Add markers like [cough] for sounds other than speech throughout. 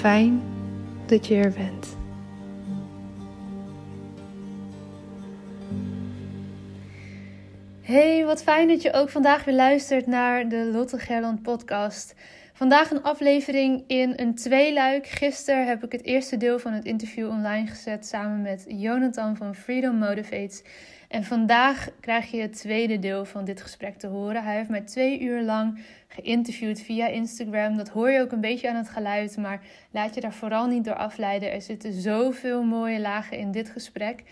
Fijn dat je er bent. Hey, wat fijn dat je ook vandaag weer luistert naar de Lotte Gerland podcast. Vandaag een aflevering in een tweeluik. Gisteren heb ik het eerste deel van het interview online gezet samen met Jonathan van Freedom Motivates. En vandaag krijg je het tweede deel van dit gesprek te horen. Hij heeft mij twee uur lang geïnterviewd via Instagram. Dat hoor je ook een beetje aan het geluid, maar laat je daar vooral niet door afleiden. Er zitten zoveel mooie lagen in dit gesprek.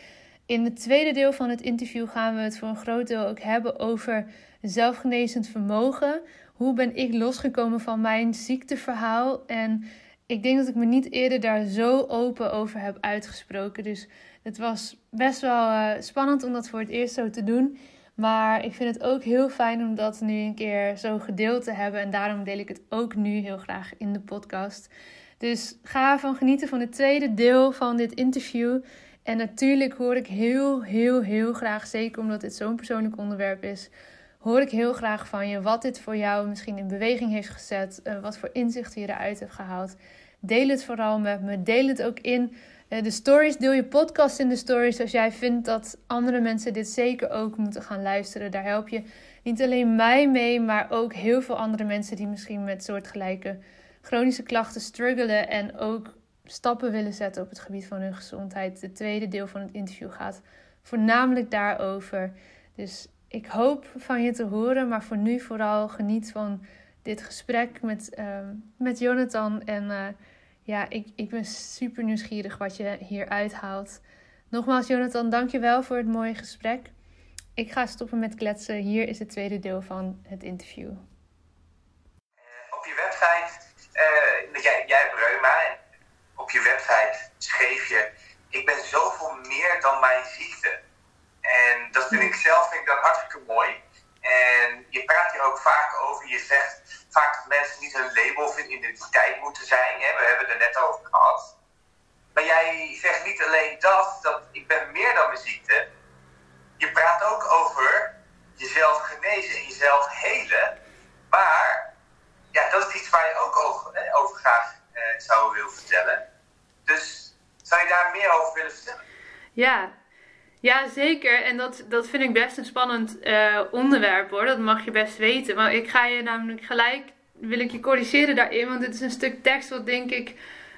In het tweede deel van het interview gaan we het voor een groot deel ook hebben over zelfgenezend vermogen. Hoe ben ik losgekomen van mijn ziekteverhaal? En ik denk dat ik me niet eerder daar zo open over heb uitgesproken. Dus het was best wel uh, spannend om dat voor het eerst zo te doen. Maar ik vind het ook heel fijn om dat nu een keer zo gedeeld te hebben. En daarom deel ik het ook nu heel graag in de podcast. Dus ga van genieten van het tweede deel van dit interview. En natuurlijk hoor ik heel, heel, heel graag, zeker omdat dit zo'n persoonlijk onderwerp is, hoor ik heel graag van je wat dit voor jou misschien in beweging heeft gezet, uh, wat voor inzichten je eruit hebt gehaald. Deel het vooral met me. Deel het ook in de stories. Deel je podcast in de stories als jij vindt dat andere mensen dit zeker ook moeten gaan luisteren. Daar help je niet alleen mij mee, maar ook heel veel andere mensen die misschien met soortgelijke chronische klachten struggelen en ook stappen willen zetten op het gebied van hun gezondheid. Het tweede deel van het interview gaat voornamelijk daarover. Dus ik hoop van je te horen, maar voor nu vooral geniet van dit gesprek met, uh, met Jonathan. En uh, ja, ik, ik ben super nieuwsgierig wat je hier uithaalt. Nogmaals, Jonathan, dankjewel voor het mooie gesprek. Ik ga stoppen met kletsen. Hier is het tweede deel van het interview. op je website, uh, jij, jij hebt reuma en op je website schreef je: Ik ben zoveel meer dan mijn ziekte. En dat vind ik zelf vind ik dan hartstikke mooi. En je praat hier ook vaak over, je zegt vaak dat mensen niet hun label of hun identiteit moeten zijn. Hè? We hebben het er net over gehad. Maar jij zegt niet alleen dat, dat ik ben meer dan mijn ziekte. Je praat ook over jezelf genezen en jezelf helen. Maar ja, dat is iets waar je ook over, over graag eh, zou willen vertellen. Dus Zou je daar meer over willen vertellen? Ja, ja, zeker. En dat, dat vind ik best een spannend uh, onderwerp hoor. Dat mag je best weten. Maar ik ga je namelijk gelijk, wil ik je corrigeren daarin. Want dit is een stuk tekst wat denk ik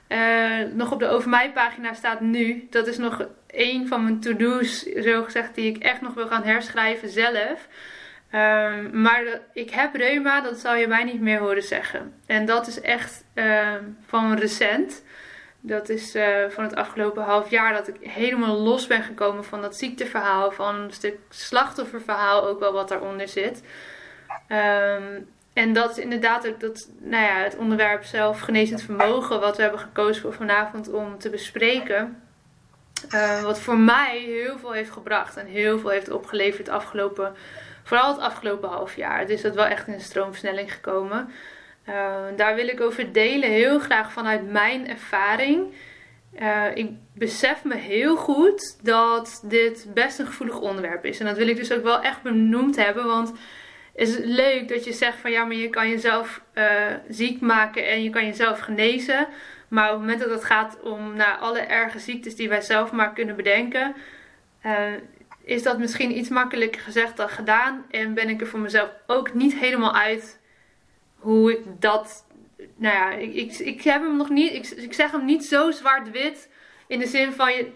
uh, nog op de Over Mij pagina staat nu. Dat is nog een van mijn to-do's, zo gezegd, die ik echt nog wil gaan herschrijven zelf. Um, maar ik heb reuma, dat zal je mij niet meer horen zeggen. En dat is echt uh, van recent. Dat is uh, van het afgelopen half jaar dat ik helemaal los ben gekomen van dat ziekteverhaal, van een stuk slachtofferverhaal ook wel wat daaronder zit. Um, en dat is inderdaad ook dat, nou ja, het onderwerp zelf genezend vermogen, wat we hebben gekozen voor vanavond om te bespreken. Uh, wat voor mij heel veel heeft gebracht en heel veel heeft opgeleverd afgelopen, vooral het afgelopen half jaar. Is dat wel echt in een stroomversnelling gekomen. Uh, daar wil ik over delen, heel graag vanuit mijn ervaring. Uh, ik besef me heel goed dat dit best een gevoelig onderwerp is. En dat wil ik dus ook wel echt benoemd hebben, want is het leuk dat je zegt van ja, maar je kan jezelf uh, ziek maken en je kan jezelf genezen. Maar op het moment dat het gaat om naar alle erge ziektes die wij zelf maar kunnen bedenken, is dat misschien iets makkelijker gezegd dan gedaan. En ben ik er voor mezelf ook niet helemaal uit hoe ik dat. Nou ja, ik, ik, ik heb hem nog niet. Ik, ik zeg hem niet zo zwart-wit. In de zin van je,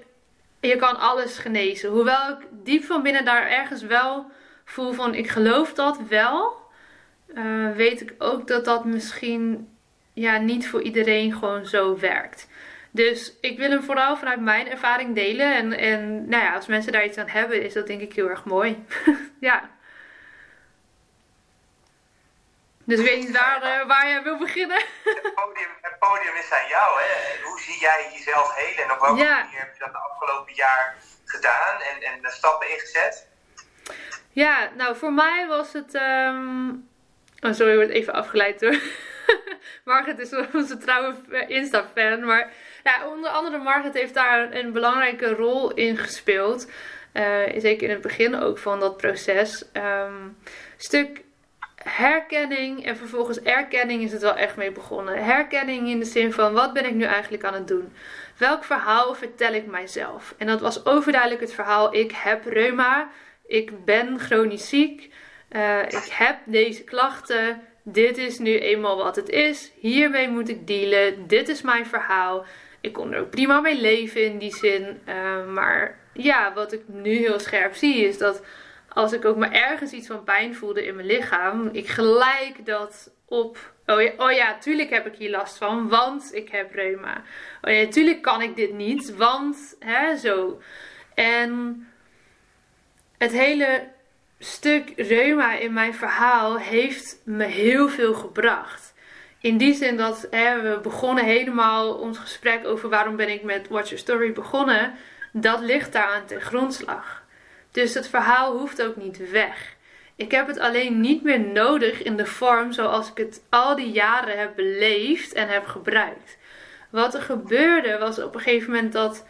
je kan alles genezen. Hoewel ik diep van binnen daar ergens wel voel van ik geloof dat wel, uh, weet ik ook dat dat misschien ja, niet voor iedereen gewoon zo werkt. Dus ik wil hem vooral vanuit mijn ervaring delen. En, en nou ja, als mensen daar iets aan hebben, is dat denk ik heel erg mooi. [laughs] ja. Dus ik weet niet waar, uh, waar jij wil beginnen. het, podium, het podium is aan jou. Hè? Hoe zie jij jezelf helen? En op welke ja. manier heb je dat de afgelopen jaar gedaan en, en stappen ingezet? Ja, nou voor mij was het. Um... Oh, sorry, ik word even afgeleid door. [laughs] Margaret is onze trouwe Insta-fan. Maar ja, onder andere Margaret heeft daar een belangrijke rol in gespeeld. Uh, zeker in het begin ook van dat proces. Um, stuk herkenning en vervolgens erkenning is het wel echt mee begonnen. Herkenning in de zin van wat ben ik nu eigenlijk aan het doen? Welk verhaal vertel ik mijzelf? En dat was overduidelijk het verhaal: ik heb reuma ik ben chronisch ziek, uh, ik heb deze klachten, dit is nu eenmaal wat het is, hiermee moet ik dealen, dit is mijn verhaal. Ik kon er ook prima mee leven in die zin, uh, maar ja, wat ik nu heel scherp zie is dat als ik ook maar ergens iets van pijn voelde in mijn lichaam, ik gelijk dat op. Oh ja, oh ja, tuurlijk heb ik hier last van, want ik heb reuma. Oh ja, tuurlijk kan ik dit niet, want hè, zo. En het hele stuk reuma in mijn verhaal heeft me heel veel gebracht. In die zin dat we begonnen helemaal ons gesprek over waarom ben ik met Watch Your Story begonnen. Dat ligt daar aan ten grondslag. Dus het verhaal hoeft ook niet weg. Ik heb het alleen niet meer nodig in de vorm zoals ik het al die jaren heb beleefd en heb gebruikt. Wat er gebeurde was op een gegeven moment dat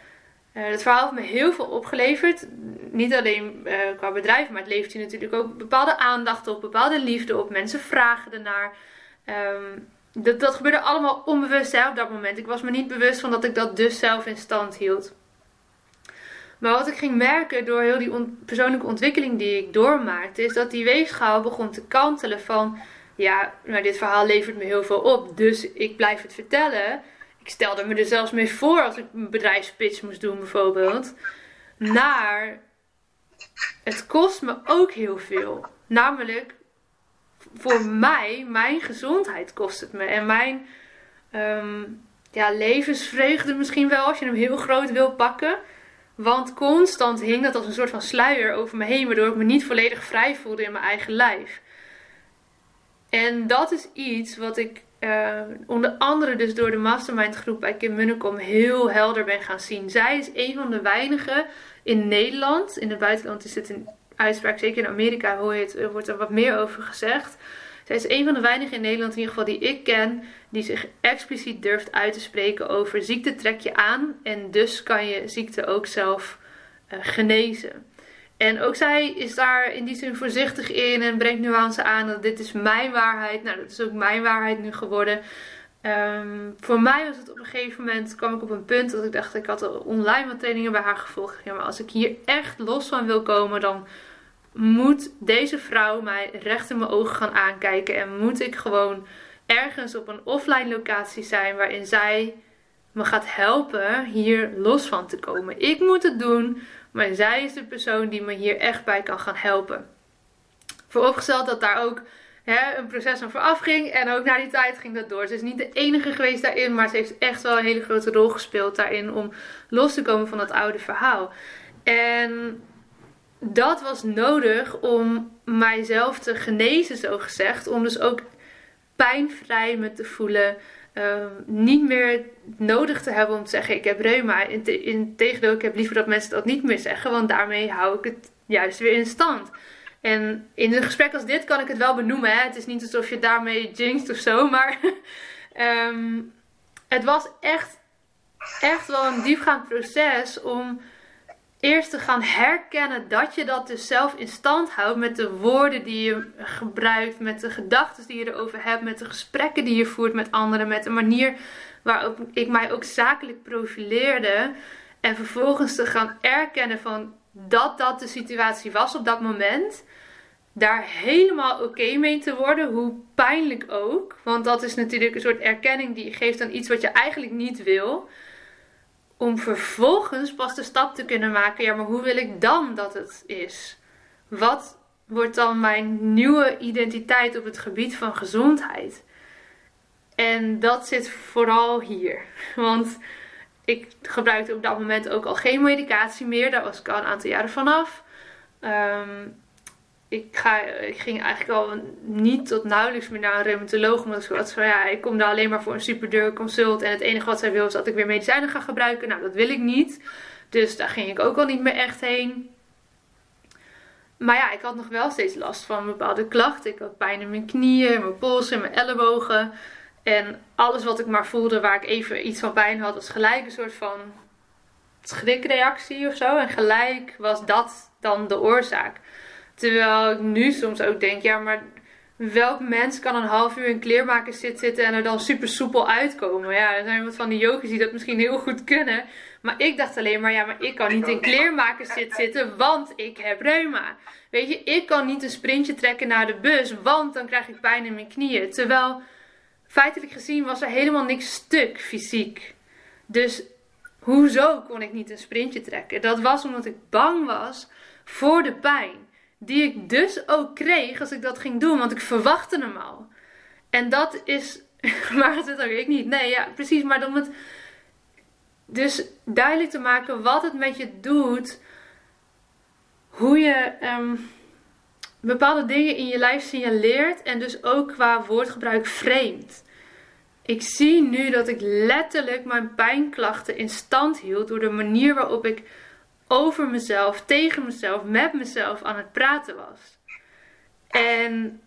uh, het verhaal heeft me heel veel opgeleverd. Niet alleen uh, qua bedrijf, maar het levert je natuurlijk ook bepaalde aandacht op, bepaalde liefde op. Mensen vragen ernaar. Um, dat, dat gebeurde allemaal onbewust hè, op dat moment. Ik was me niet bewust van dat ik dat dus zelf in stand hield. Maar wat ik ging merken door heel die on persoonlijke ontwikkeling die ik doormaakte, is dat die weegschaal begon te kantelen van, ja, nou dit verhaal levert me heel veel op, dus ik blijf het vertellen ik stelde me er zelfs mee voor als ik een bedrijfspitch moest doen bijvoorbeeld. Naar het kost me ook heel veel. Namelijk voor mij, mijn gezondheid kost het me. En mijn um, ja, levensvreugde misschien wel, als je hem heel groot wil pakken. Want constant hing dat als een soort van sluier over me heen, waardoor ik me niet volledig vrij voelde in mijn eigen lijf. En dat is iets wat ik uh, onder andere dus door de mastermind groep bij Kim Munnekom heel helder ben gaan zien. Zij is een van de weinigen in Nederland. In het buitenland is dit een uitspraak, zeker in Amerika hoor je het, er wordt er wat meer over gezegd. Zij is een van de weinigen in Nederland in ieder geval die ik ken die zich expliciet durft uit te spreken over ziekte trek je aan en dus kan je ziekte ook zelf uh, genezen. En ook zij is daar in die zin voorzichtig in en brengt nuance aan dat dit is mijn waarheid. Nou, dat is ook mijn waarheid nu geworden. Ehm, voor mij was het op een gegeven moment, kwam ik op een punt dat ik dacht, ik had online wat trainingen bij haar gevolgd. Ja, maar als ik hier echt los van wil komen, dan moet deze vrouw mij recht in mijn ogen gaan aankijken. En moet ik gewoon ergens op een offline locatie zijn waarin zij me gaat helpen hier los van te komen. Ik moet het doen, maar zij is de persoon die me hier echt bij kan gaan helpen. Vooropgesteld dat daar ook hè, een proces aan vooraf ging. En ook na die tijd ging dat door. Ze is niet de enige geweest daarin, maar ze heeft echt wel een hele grote rol gespeeld daarin om los te komen van dat oude verhaal. En dat was nodig om mijzelf te genezen, zo gezegd. Om dus ook pijnvrij me te voelen. Ehm, niet meer nodig te hebben om te zeggen: Ik heb reuma. Integendeel, ik heb liever dat mensen dat niet meer zeggen, want daarmee hou ik het juist weer in stand. En in een gesprek als dit kan ik het wel benoemen. Hè? Het is niet alsof je daarmee jinxt of zo, maar [laughs] ehm, het was echt, echt wel een diepgaand proces om eerst te gaan herkennen dat je dat dus zelf in stand houdt met de woorden die je gebruikt, met de gedachten die je erover hebt, met de gesprekken die je voert met anderen, met de manier waarop ik mij ook zakelijk profileerde. En vervolgens te gaan erkennen van dat dat de situatie was op dat moment. Daar helemaal oké mee te worden, hoe pijnlijk ook. Want dat is natuurlijk een soort erkenning die je geeft aan iets wat je eigenlijk niet wil om vervolgens pas de stap te kunnen maken. Ja, maar hoe wil ik dan dat het is? Wat wordt dan mijn nieuwe identiteit op het gebied van gezondheid? En dat zit vooral hier. [laughs] Want ik gebruikte op dat moment ook al geen medicatie meer. Daar was ik al een aantal jaren vanaf. Um, ik, ik ging eigenlijk al niet tot nauwelijks meer naar een reumatoloog. Omdat ik zoiets van ja, ik kom daar alleen maar voor een super consult. En het enige wat zij wil is dat ik weer medicijnen ga gebruiken. Nou, dat wil ik niet. Dus daar ging ik ook al niet meer echt heen. Maar ja, ik had nog wel steeds last van bepaalde klachten. Ik had pijn in mijn knieën, mijn polsen, mijn ellebogen. En alles wat ik maar voelde waar ik even iets van pijn had, was gelijk een soort van schrikreactie of zo. En gelijk was dat dan de oorzaak. Terwijl ik nu soms ook denk, ja, maar welk mens kan een half uur in kleermakers zitten en er dan super soepel uitkomen? Ja, er zijn wat van die yogis die dat misschien heel goed kunnen. Maar ik dacht alleen maar, ja, maar ik kan niet in kleermakers zitten, want ik heb reuma. Weet je, ik kan niet een sprintje trekken naar de bus, want dan krijg ik pijn in mijn knieën. Terwijl, feitelijk gezien, was er helemaal niks stuk fysiek. Dus hoezo kon ik niet een sprintje trekken? Dat was omdat ik bang was voor de pijn. Die ik dus ook kreeg als ik dat ging doen, want ik verwachtte hem al. En dat is. [laughs] Maar het ook ik niet. Nee, ja, precies. Maar om het. Dus duidelijk te maken wat het met je doet. Hoe je um, bepaalde dingen in je lijf signaleert. En dus ook qua woordgebruik vreemd. Ik zie nu dat ik letterlijk mijn pijnklachten in stand hield door de manier waarop ik over mezelf, tegen mezelf, met mezelf aan het praten was. En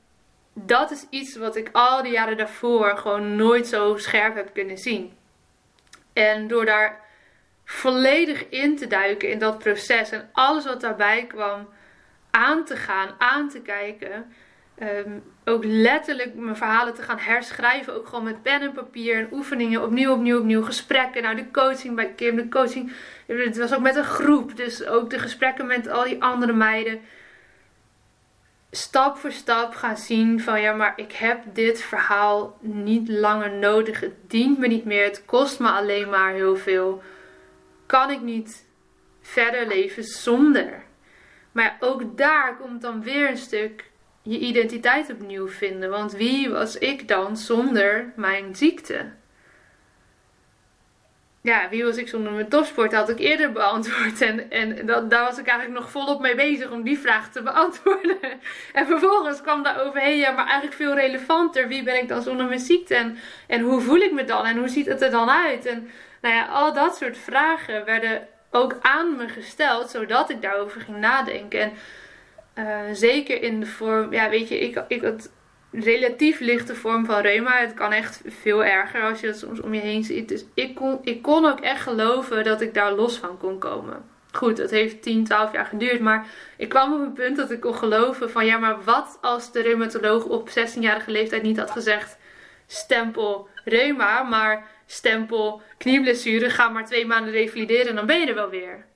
dat is iets wat ik al die jaren daarvoor gewoon nooit zo scherp heb kunnen zien. En door daar volledig in te duiken in dat proces en alles wat daarbij kwam aan te gaan, aan te kijken, Ehm, ook letterlijk mijn verhalen te gaan herschrijven. Ook gewoon met pen en papier en oefeningen. Opnieuw, opnieuw, opnieuw. Gesprekken. Nou, de coaching bij Kim. De coaching. Het was ook met een groep. Dus ook de gesprekken met al die andere meiden. Stap voor stap gaan zien van ja, maar ik heb dit verhaal niet langer nodig. Het dient me niet meer. Het kost me alleen maar heel veel. Kan ik niet verder leven zonder? Maar ook daar komt dan weer een stuk je identiteit opnieuw vinden. Want wie was ik dan zonder mijn ziekte? Ja, wie was ik zonder mijn topsport? had ik eerder beantwoord. En, en dat, daar was ik eigenlijk nog volop mee bezig om die vraag te beantwoorden. [laughs] En vervolgens kwam daar overheen, ja, maar eigenlijk veel relevanter. Wie ben ik dan zonder mijn ziekte? En, en hoe voel ik me dan? En hoe ziet het er dan uit? En nou ja, al dat soort vragen werden ook aan me gesteld, zodat ik daarover ging nadenken. En eh, zeker in de vorm, ja, weet je, ik, ik had relatief lichte vorm van reuma. Het kan echt veel erger als je het soms om je heen ziet. Dus ik kon, ik kon ook echt geloven dat ik daar los van kon komen. Goed, het heeft 10, 12 jaar geduurd. Maar ik kwam op een punt dat ik kon geloven van ja, maar wat als de reumatoloog op 16-jarige leeftijd niet had gezegd: stempel reuma, maar stempel knieblessure, ga maar twee maanden revalideren en dan ben je er wel weer.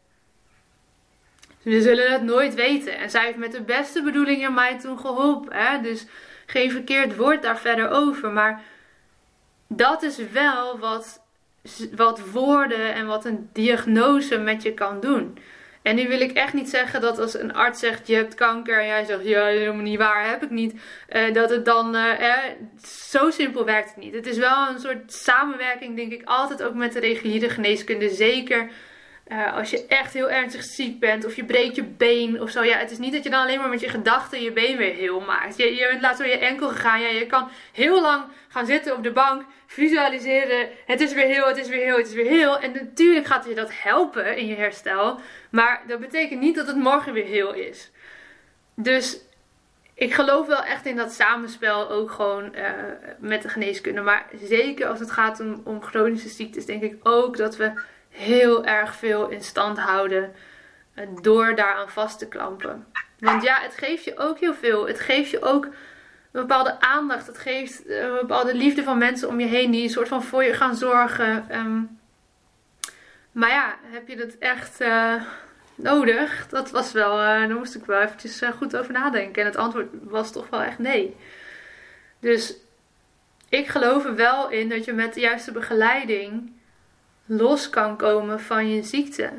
We zullen het nooit weten. En zij heeft met de beste bedoelingen mij toen geholpen. Hè? Dus geen verkeerd woord daar verder over. Maar dat is wel wat, wat woorden en wat een diagnose met je kan doen. En nu wil ik echt niet zeggen dat als een arts zegt je hebt kanker en jij zegt ja helemaal niet waar heb ik niet, uh, dat het dan uh, zo simpel werkt het niet. Het is wel een soort samenwerking denk ik altijd ook met de reguliere geneeskunde, zeker uh, als je echt heel ernstig ziek bent of je breekt je been of zo. Ja, het is niet dat je dan alleen maar met je gedachten je been weer heel maakt. Je, je bent laatst door je enkel gegaan. Ja, je kan heel lang gaan zitten op de bank, visualiseren. Het is weer heel, het is weer heel, het is weer heel. En natuurlijk gaat je dat helpen in je herstel. Maar dat betekent niet dat het morgen weer heel is. Dus ik geloof wel echt in dat samenspel ook gewoon uh, met de geneeskunde. Maar zeker als het gaat om, om chronische ziektes, denk ik ook dat we heel erg veel in stand houden eh, door daaraan vast te klampen. Want ja, het geeft je ook heel veel. Het geeft je ook een bepaalde aandacht. Het geeft eh, een bepaalde liefde van mensen om je heen die een soort van voor je gaan zorgen. Ehm, maar ja, heb je dat echt uh, nodig? Dat was wel, uh, daar moest ik wel eventjes goed over nadenken. En het antwoord was toch wel echt nee. Dus ik geloof er wel in dat je met de juiste begeleiding los kan komen van je ziekte.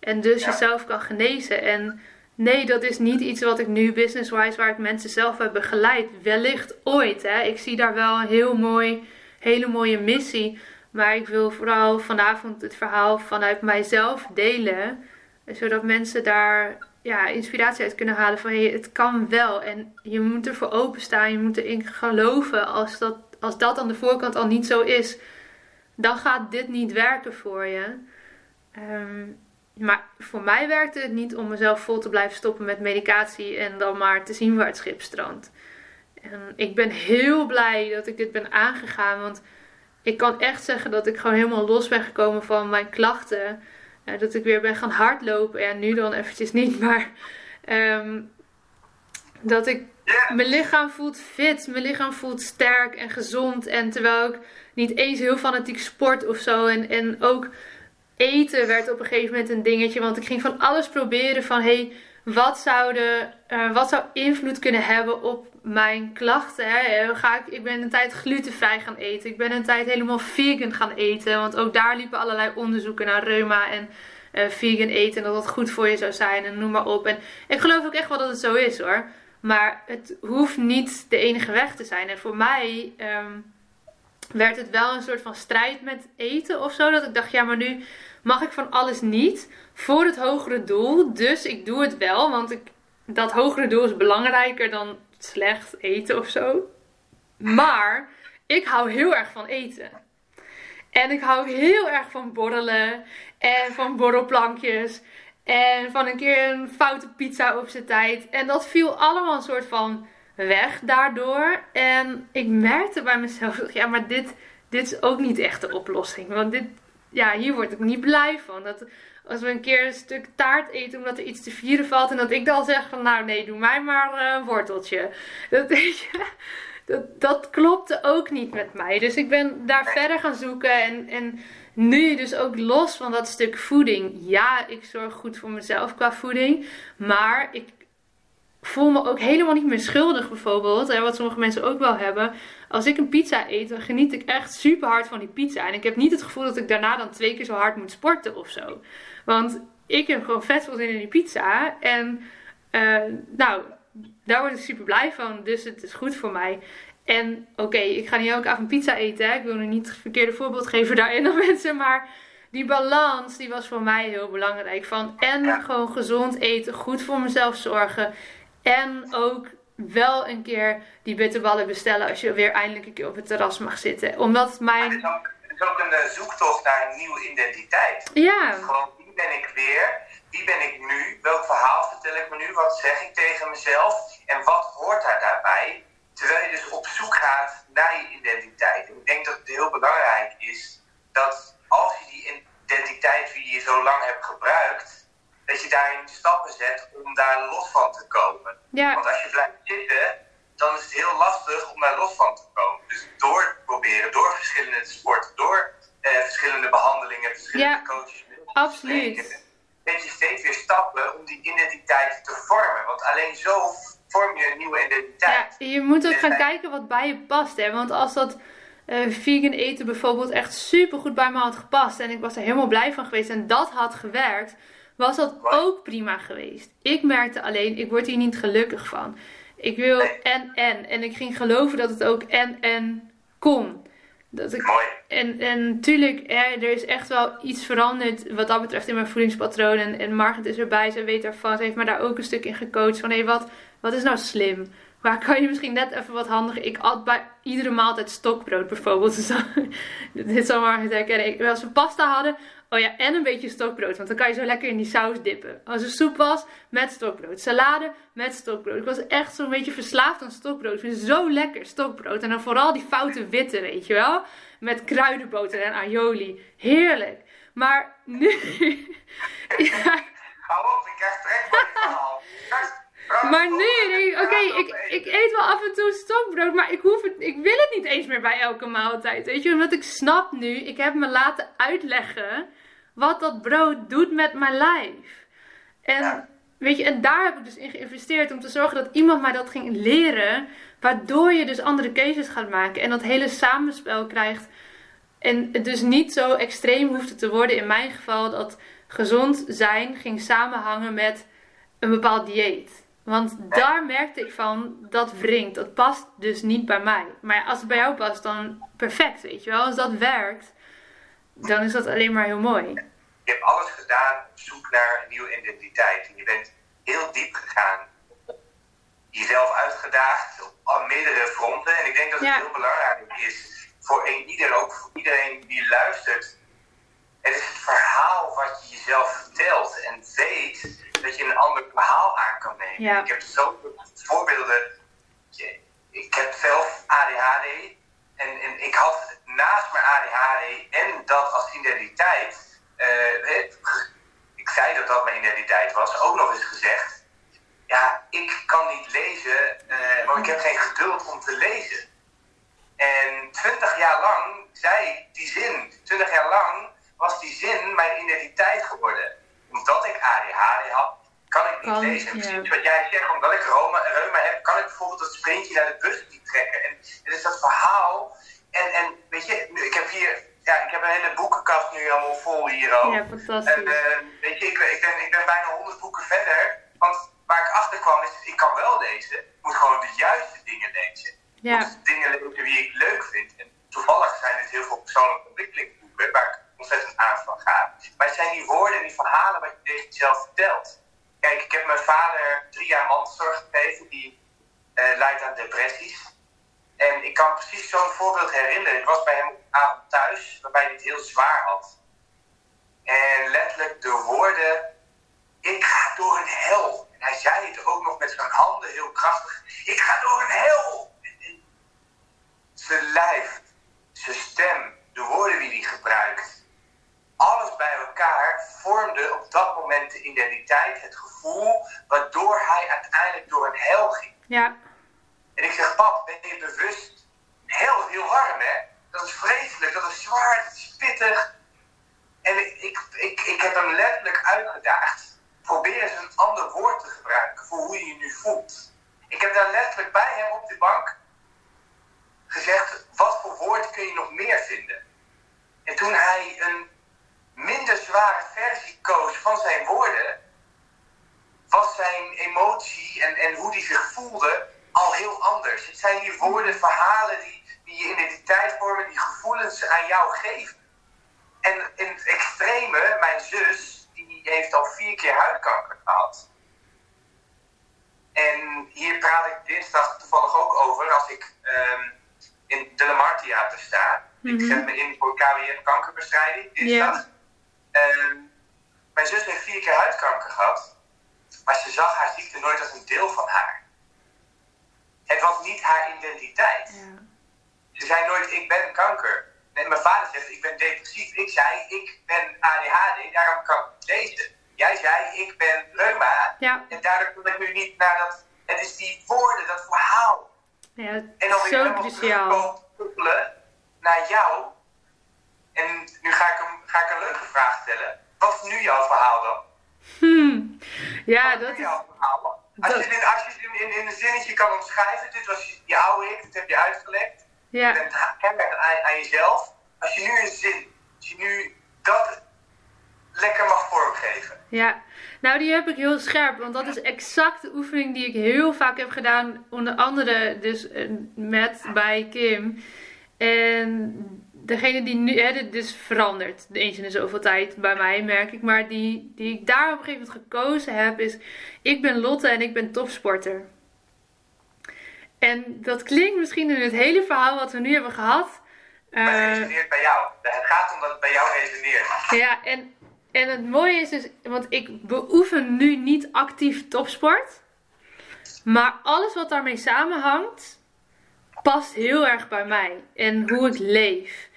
En dus jezelf kan genezen. En nee, dat is niet iets wat ik nu business-wise, waar ik mensen zelf heb begeleid. Wellicht ooit. Hè. Ik zie daar wel een heel mooi, hele mooie missie. Maar ik wil vooral vanavond het verhaal vanuit mijzelf delen. Zodat mensen daar ja, inspiratie uit kunnen halen van hey, het kan wel. En je moet ervoor openstaan, je moet erin geloven. Als dat, als dat aan de voorkant al niet zo is, dan gaat dit niet werken voor je. Ehm, maar voor mij werkte het niet om mezelf vol te blijven stoppen met medicatie en dan maar te zien waar het schip strandt. En ik ben heel blij dat ik dit ben aangegaan, want ik kan echt zeggen dat ik gewoon helemaal los ben gekomen van mijn klachten. Uh, dat ik weer ben gaan hardlopen. Ja, nu dan eventjes niet, [laughs] maar ehm, dat ik mijn lichaam voelt fit, mijn lichaam voelt sterk en gezond. En terwijl ik niet eens heel fanatiek sport of zo. En, en ook eten werd op een gegeven moment een dingetje. Want ik ging van alles proberen van hey, wat, zou, de, uh, wat zou invloed kunnen hebben op mijn klachten. Hè? Eh, ga ik, ik ben een tijd glutenvrij gaan eten. Ik ben een tijd helemaal vegan gaan eten. Want ook daar liepen allerlei onderzoeken naar reuma en uh, vegan eten. En dat dat goed voor je zou zijn en noem maar op. En ik geloof ook echt wel dat het zo is hoor. Maar het hoeft niet de enige weg te zijn. En voor mij um, werd het wel een soort van strijd met eten of zo. Dat ik dacht, ja, maar nu mag ik van alles niet voor het hogere doel. Dus ik doe het wel, want ik, dat hogere doel is belangrijker dan slecht eten of zo. Maar ik hou heel erg van eten. En ik hou heel erg van borrelen en van borrelplankjes. En van een keer een foute pizza op zijn tijd. En dat viel allemaal een soort van weg daardoor. En ik merkte bij mezelf, [laughs] ja, maar dit, dit is ook niet echt de oplossing. Want dit, ja, hier word ik niet blij van. Dat als we een keer een stuk taart eten omdat er iets te vieren valt. En dat ik dan zeg van, nou nee, doe mij maar een worteltje. Dat, [laughs] dat, dat klopte ook niet met mij. Dus ik ben daar verder gaan zoeken en... en nu dus ook los van dat stuk voeding. Ja, ik zorg goed voor mezelf qua voeding. Maar ik voel me ook helemaal niet meer schuldig bijvoorbeeld. En wat sommige mensen ook wel hebben. Als ik een pizza eet, dan geniet ik echt super hard van die pizza. En ik heb niet het gevoel dat ik daarna dan twee keer zo hard moet sporten of zo. Want ik heb gewoon vet veel zin in die pizza. En uh, nou, daar word ik super blij van. Dus het is goed voor mij. En oké, ik ga niet elke avond pizza eten. Hè? Ik wil nu niet het verkeerde voorbeeld geven daarin aan [laughs] mensen. Maar die balans, die was voor mij heel belangrijk. Van en gewoon gezond eten, goed voor mezelf zorgen. En ook wel een keer die bitterballen bestellen als je weer eindelijk een keer op het terras mag zitten. Omdat mijn... Het is ook, het is ook een eh, zoektocht naar een nieuwe identiteit. Ja. Gewoon, wie ben ik weer? Wie ben ik nu? Welk verhaal vertel ik me nu? Wat zeg ik tegen mezelf? En wat hoort daar daarbij? Terwijl je dus op zoek gaat naar je identiteit. En ik denk dat het heel belangrijk is dat als je die identiteit die je zo lang hebt gebruikt, dat je daarin stappen zet om daar los van te komen. Ja. Want als je blijft zitten, dan is het heel lastig om daar los van te komen. Dus door te proberen, door verschillende sporten, door eh, verschillende behandelingen, verschillende Ja, coaches. absoluut. Weet je steeds weer stappen om die identiteit te vormen. Want alleen zo vorm je een nieuwe Ja, identiteit. je moet ook gaan kijken wat bij je past. Hè? Want als dat eh, vegan eten bijvoorbeeld echt super goed bij me had gepast. En ik was er helemaal blij van geweest. En dat had gewerkt. Was dat ook prima geweest. Ik merkte alleen, ik word hier niet gelukkig van. Ik wil Nee. en en. En ik ging geloven dat het ook en en kon. Dat ik, Mooi. en, en natuurlijk, hè, er is echt wel iets veranderd wat dat betreft in mijn voedingspatroon. En, en Margaret is erbij, ze weet ervan. Ze heeft me daar ook een stuk in gecoacht. Van hé, wat, wat is nou slim? Waar kan je misschien net even wat handiger? Ik at bij iedere maaltijd stokbrood bijvoorbeeld. [laughs] Dus dit zal Margaret herkennen. Ik, als we pasta hadden, oh ja, en een beetje stokbrood. Want dan kan je zo lekker in die saus dippen. Als er soep was, met stokbrood. Salade, met stokbrood. Ik was echt zo'n beetje verslaafd aan stokbrood. Ik vind het zo lekker, stokbrood. En dan vooral die foute witte, weet je wel? Met kruidenboter en aioli. Heerlijk. Maar nu... [laughs] ja, Hou op, ik krijg trek van [laughs] maar nu oké, ik, ik eet wel af en toe stokbrood, maar ik, hoef het, ik wil het niet eens meer bij elke maaltijd. Weet je, omdat ik snap nu, ik heb me laten uitleggen wat dat brood doet met mijn lijf. En, Ja. weet je, en daar heb ik dus in geïnvesteerd om te zorgen dat iemand mij dat ging leren, waardoor je dus andere keuzes gaat maken en dat hele samenspel krijgt. En het dus niet zo extreem hoefde te worden in mijn geval dat gezond zijn ging samenhangen met een bepaald dieet. Want daar merkte ik van, dat wringt. Dat past dus niet bij mij. Maar als het bij jou past, dan perfect, weet je wel. Als dat werkt, dan is dat alleen maar heel mooi. Je hebt alles gedaan op zoek naar een nieuwe identiteit. En je bent heel diep gegaan. Jezelf uitgedaagd op meerdere fronten. En ik denk dat het Ja. heel belangrijk is voor een, ieder, ook voor iedereen die luistert. Het is het verhaal wat je jezelf vertelt. En weet dat je een ander verhaal aan kan nemen. Ja. Ik heb zoveel voorbeelden. Ik heb zelf ADHD. En, en ik had naast mijn ADHD en dat als identiteit. eh, het- ik zei dat dat mijn identiteit was, ook nog eens gezegd. Ja, ik kan niet lezen, eh want ik heb geen geduld om te lezen. En twintig jaar lang zei die zin, twintig jaar lang was die zin mijn identiteit geworden. Omdat ik ADHD had, kan ik niet Kan, lezen. En ja. precies wat jij zegt, omdat ik reuma, reuma heb, kan ik bijvoorbeeld dat sprintje naar de bus niet trekken. En het is dat verhaal. En, en weet je, ik heb hier, ja, ik heb een hele boekenkast nu helemaal vol hier ook. Ja, En fantastisch. eh, weet je, ik, ben- ik, ben, ik ben bijna 100 boeken verder. Want waar ik achter kwam is, ik kan wel lezen. Ik moet gewoon de juiste dingen lezen. Ja. dingen lezen die ik leuk vind. En toevallig zijn het heel veel persoonlijke ontwikkelingsboeken waar ik ontzettend aan van ga. Maar het zijn die woorden en die verhalen wat je tegen jezelf vertelt. Kijk, ik heb mijn vader drie jaar mantelzorg gegeven. Die eh, leidt aan depressies. En ik kan precies zo'n voorbeeld herinneren. Ik was bij hem op avond thuis, waarbij hij het heel zwaar had. En letterlijk de woorden, ik ga door een hel. En hij zei het ook nog met zijn handen heel krachtig. Ik ga door een hel. Zijn lijf, zijn stem, de woorden die hij gebruikt. Alles bij elkaar vormde op dat moment de identiteit, het gevoel, waardoor hij uiteindelijk door een hel ging. Ja, En ik zeg, pap, ben je bewust? Heel, heel warm, hè? Dat is vreselijk, dat is zwaar, dat is pittig. En ik, ik, ik, ik heb hem letterlijk uitgedaagd. Probeer eens een ander woord te gebruiken voor hoe je je nu voelt. Ik heb daar letterlijk bij hem op de bank gezegd, wat voor woord kun je nog meer vinden? En toen hij een minder zware versie koos van zijn woorden, was zijn emotie en, en hoe hij zich voelde al heel anders. Het zijn die woorden, verhalen die, die je identiteit vormen, die gevoelens aan jou geven. En in het extreme, mijn zus, die heeft al vier keer huidkanker gehad. En hier praat ik dinsdag toevallig ook over als ik ehm, in de Lamar Theater sta. Ik Mhm. zet me in voor KWF kankerbestrijding dinsdag. Ehm, mijn zus heeft vier keer huidkanker gehad. Maar ze zag haar ziekte nooit als een deel van haar. Het was niet haar identiteit. ja. Ze zei nooit, ik ben kanker. Nee, mijn vader zegt, ik ben depressief. Ik zei, ik ben ADHD, daarom kan ik lezen. Jij zei, ik ben reuma. Ja. En daardoor kon ik nu niet naar dat... Het is die woorden, dat verhaal. Ja, en dan weer zo helemaal cruciaal. naar jou. En nu ga ik, een, ga ik een leuke vraag stellen. Wat is nu jouw verhaal dan? Hmm. Ja, Wat dat is. jouw verhaal? Als dat- je, dit, als je het in, in, in een zinnetje kan omschrijven, dit was je oude ik, dit heb je uitgelegd. Je Ja, bent kenmerk aan, aan jezelf. Als je nu een zin, als je nu dat lekker mag vormgeven. ja. Nou, die heb ik heel scherp, want dat is exact de oefening die ik heel vaak heb gedaan, onder andere dus eh, met bij Kim. En degene die nu, hè, dit is veranderd, eens in de zoveel tijd bij mij, merk ik. Maar die, die ik daar op een gegeven moment gekozen heb, is: ik ben Lotte en ik ben topsporter. En dat klinkt misschien in het hele verhaal wat we nu hebben gehad. Maar het eh, resoneert bij jou. Het gaat om dat het bij jou resoneert. ja, en, en het mooie is dus, want ik beoefen nu niet actief topsport. Maar alles wat daarmee samenhangt, past heel erg bij mij. En hoe ik leef.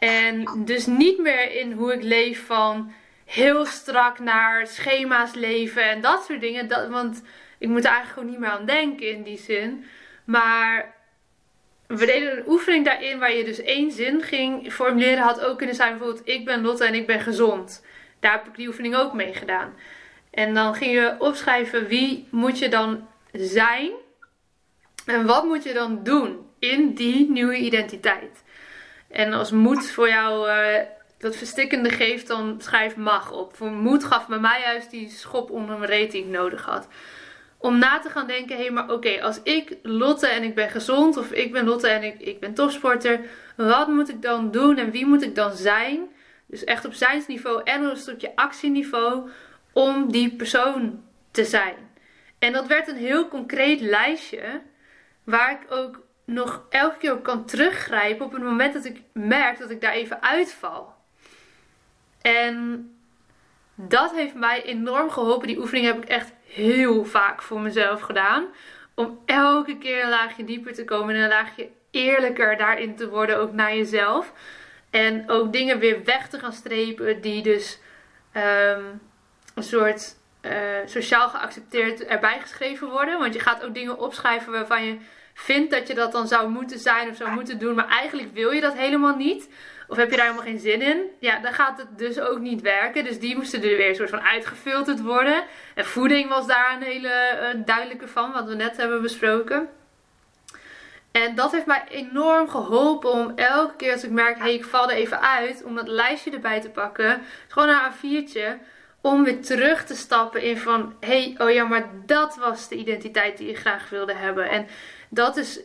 En dus niet meer in hoe ik leef van heel strak naar schema's leven en dat soort dingen. Dat, want ik moet er eigenlijk gewoon niet meer aan denken in die zin. Maar we deden een oefening daarin waar je dus één zin ging formuleren. Had ook kunnen zijn bijvoorbeeld ik ben Lotte en ik ben gezond. Daar heb ik die oefening ook mee gedaan. En dan ging je opschrijven wie moet je dan zijn. En wat moet je dan doen in die nieuwe identiteit. En als moed voor jou eh, dat verstikkende geeft, dan schrijf mag op. Voor moed gaf bij mij juist die schop onder mijn reet die ik nodig had om na te gaan denken: hé, hey, maar oké, als ik Lotte en ik ben gezond, of ik ben Lotte en ik, ik ben topsporter, wat moet ik dan doen en wie moet ik dan zijn? Dus echt op zijnsniveau en op stukje actieniveau om die persoon te zijn. En dat werd een heel concreet lijstje waar ik ook nog elke keer kan teruggrijpen op het moment dat ik merk dat ik daar even uitval. En dat heeft mij enorm geholpen. Die oefening heb ik echt heel vaak voor mezelf gedaan. Om elke keer een laagje dieper te komen en een laagje eerlijker daarin te worden, ook naar jezelf. En ook dingen weer weg te gaan strepen die dus ehm, een soort eh, sociaal geaccepteerd erbij geschreven worden. Want je gaat ook dingen opschrijven waarvan je vindt dat je dat dan zou moeten zijn of zou moeten doen, maar eigenlijk wil je dat helemaal niet. Of heb je daar helemaal geen zin in? Ja, dan gaat het dus ook niet werken. Dus die moesten er weer een soort van uitgefilterd worden. En voeding was daar een hele eh, duidelijke van, wat we net hebben besproken. En dat heeft mij enorm geholpen om elke keer als ik merk, hé, hey, ik val er even uit, om dat lijstje erbij te pakken. Gewoon een A4'tje. Om weer terug te stappen in van, hé, hey, oh ja, maar dat was de identiteit die je graag wilde hebben. En dat is